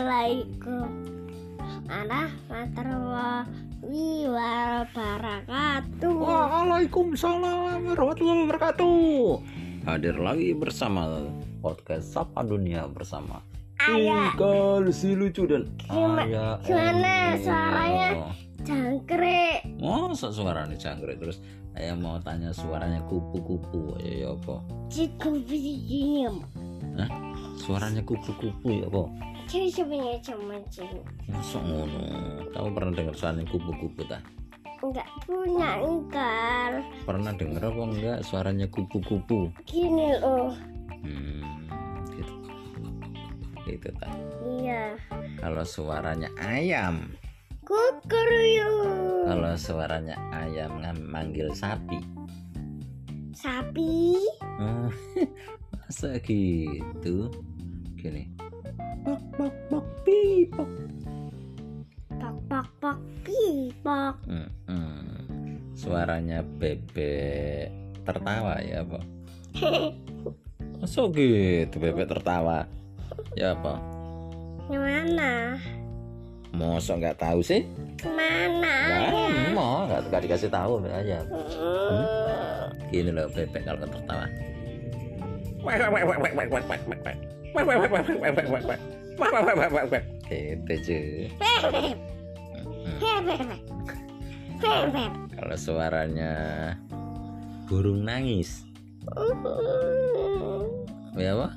Assalamualaikum warahmatullahi wabarakatuh. Waalaikumsalam warahmatullahi wabarakatuh. Hadir lagi bersama podcast Sapa Dunia bersama. Ikal si lucu dan Ayah gimana suaranya? Jangkrik. Masa suaranya jangkrik terus Ayah mau tanya suaranya kupu-kupu ya ya apa? Begini. Hah? Suaranya kupu-kupu ya apa? Jadi sebenarnya cuma cikgu. Masa ngono? Kamu pernah dengar suaranya kupu-kupu tak? Enggak punya engkar. Pernah dengar apa enggak suaranya kupu-kupu? Gini loh. Hmm, gitu. Gitu tak. Iya. Kalau suaranya ayam, Kukuruyuk. kalau suaranya ayam ngam- manggil sapi. Sapi. Oh, masa gitu? Gini. Bak bak bak pipok. Pak pak pak pipok. Hmm, hmm. Suaranya bebek tertawa ya, Pak. Masa gitu bebek tertawa? Ya, Pak. Ke mana? Masa nggak tahu sih? Ke mana? Nah, mau nggak nggak dikasih tahu aja. Hmm. Gini loh bebek kalau tertawa. Gitu cuy. Bebek. Hmm. Bebek. Bebek. Kalau suaranya burung nangis, ya apa?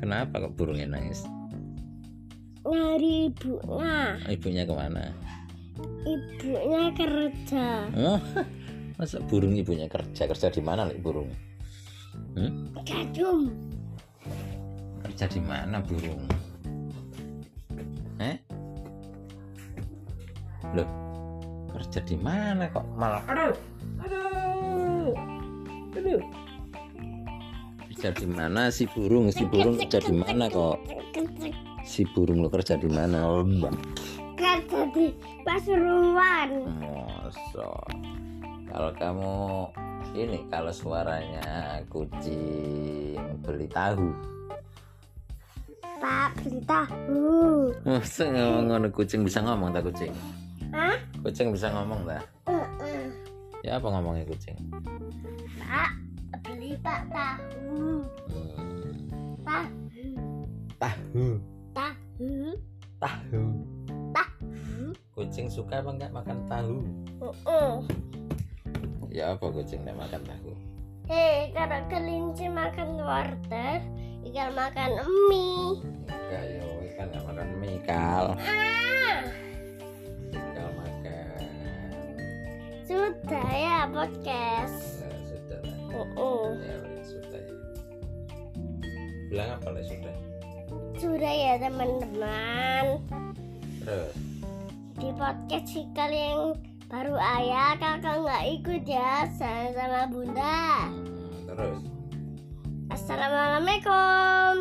Kenapa kok burungnya nangis? Nyari ibunya. Ibunya ke mana? Ibunya kerja. Oh, masa burung ibunya kerja kerja di mana lik burung? Hmm? Kerja di mana burung? Eh? Loh, kerja di mana kok malah? Aduh, aduh, aduh. Kerja di mana si burung? Si burung kerja di mana kok? Si burung lo kerja di mana? Oh. Kerja di Pasuruan. Masa kalau kamu ini kalau suaranya kucing beli tahu Pak beli tahu. masa ngomong ngono kucing bisa ngomong tak kucing Hah? kucing bisa ngomong tak Heeh. ya apa ngomongnya kucing Pak beli pak tahu. Hmm, Tahu. tahu Tahu. tahu Tahu. kucing suka apa enggak makan tahu Heeh. Ya apa kucing enggak makan tahu Hei, kalau kelinci makan wortel, ikan makan mie. enggak yo ikan enggak makan mie kal Ah, ikan makan sudah ya podcast. nah, sudah lah Heeh. ya udah, sudah ya bilang apa lah sudah Sudah ya teman-teman. terus Di podcast Hikal yang baru ayah kakak nggak ikut ya sama sama bunda. Terus Assalamualaikum.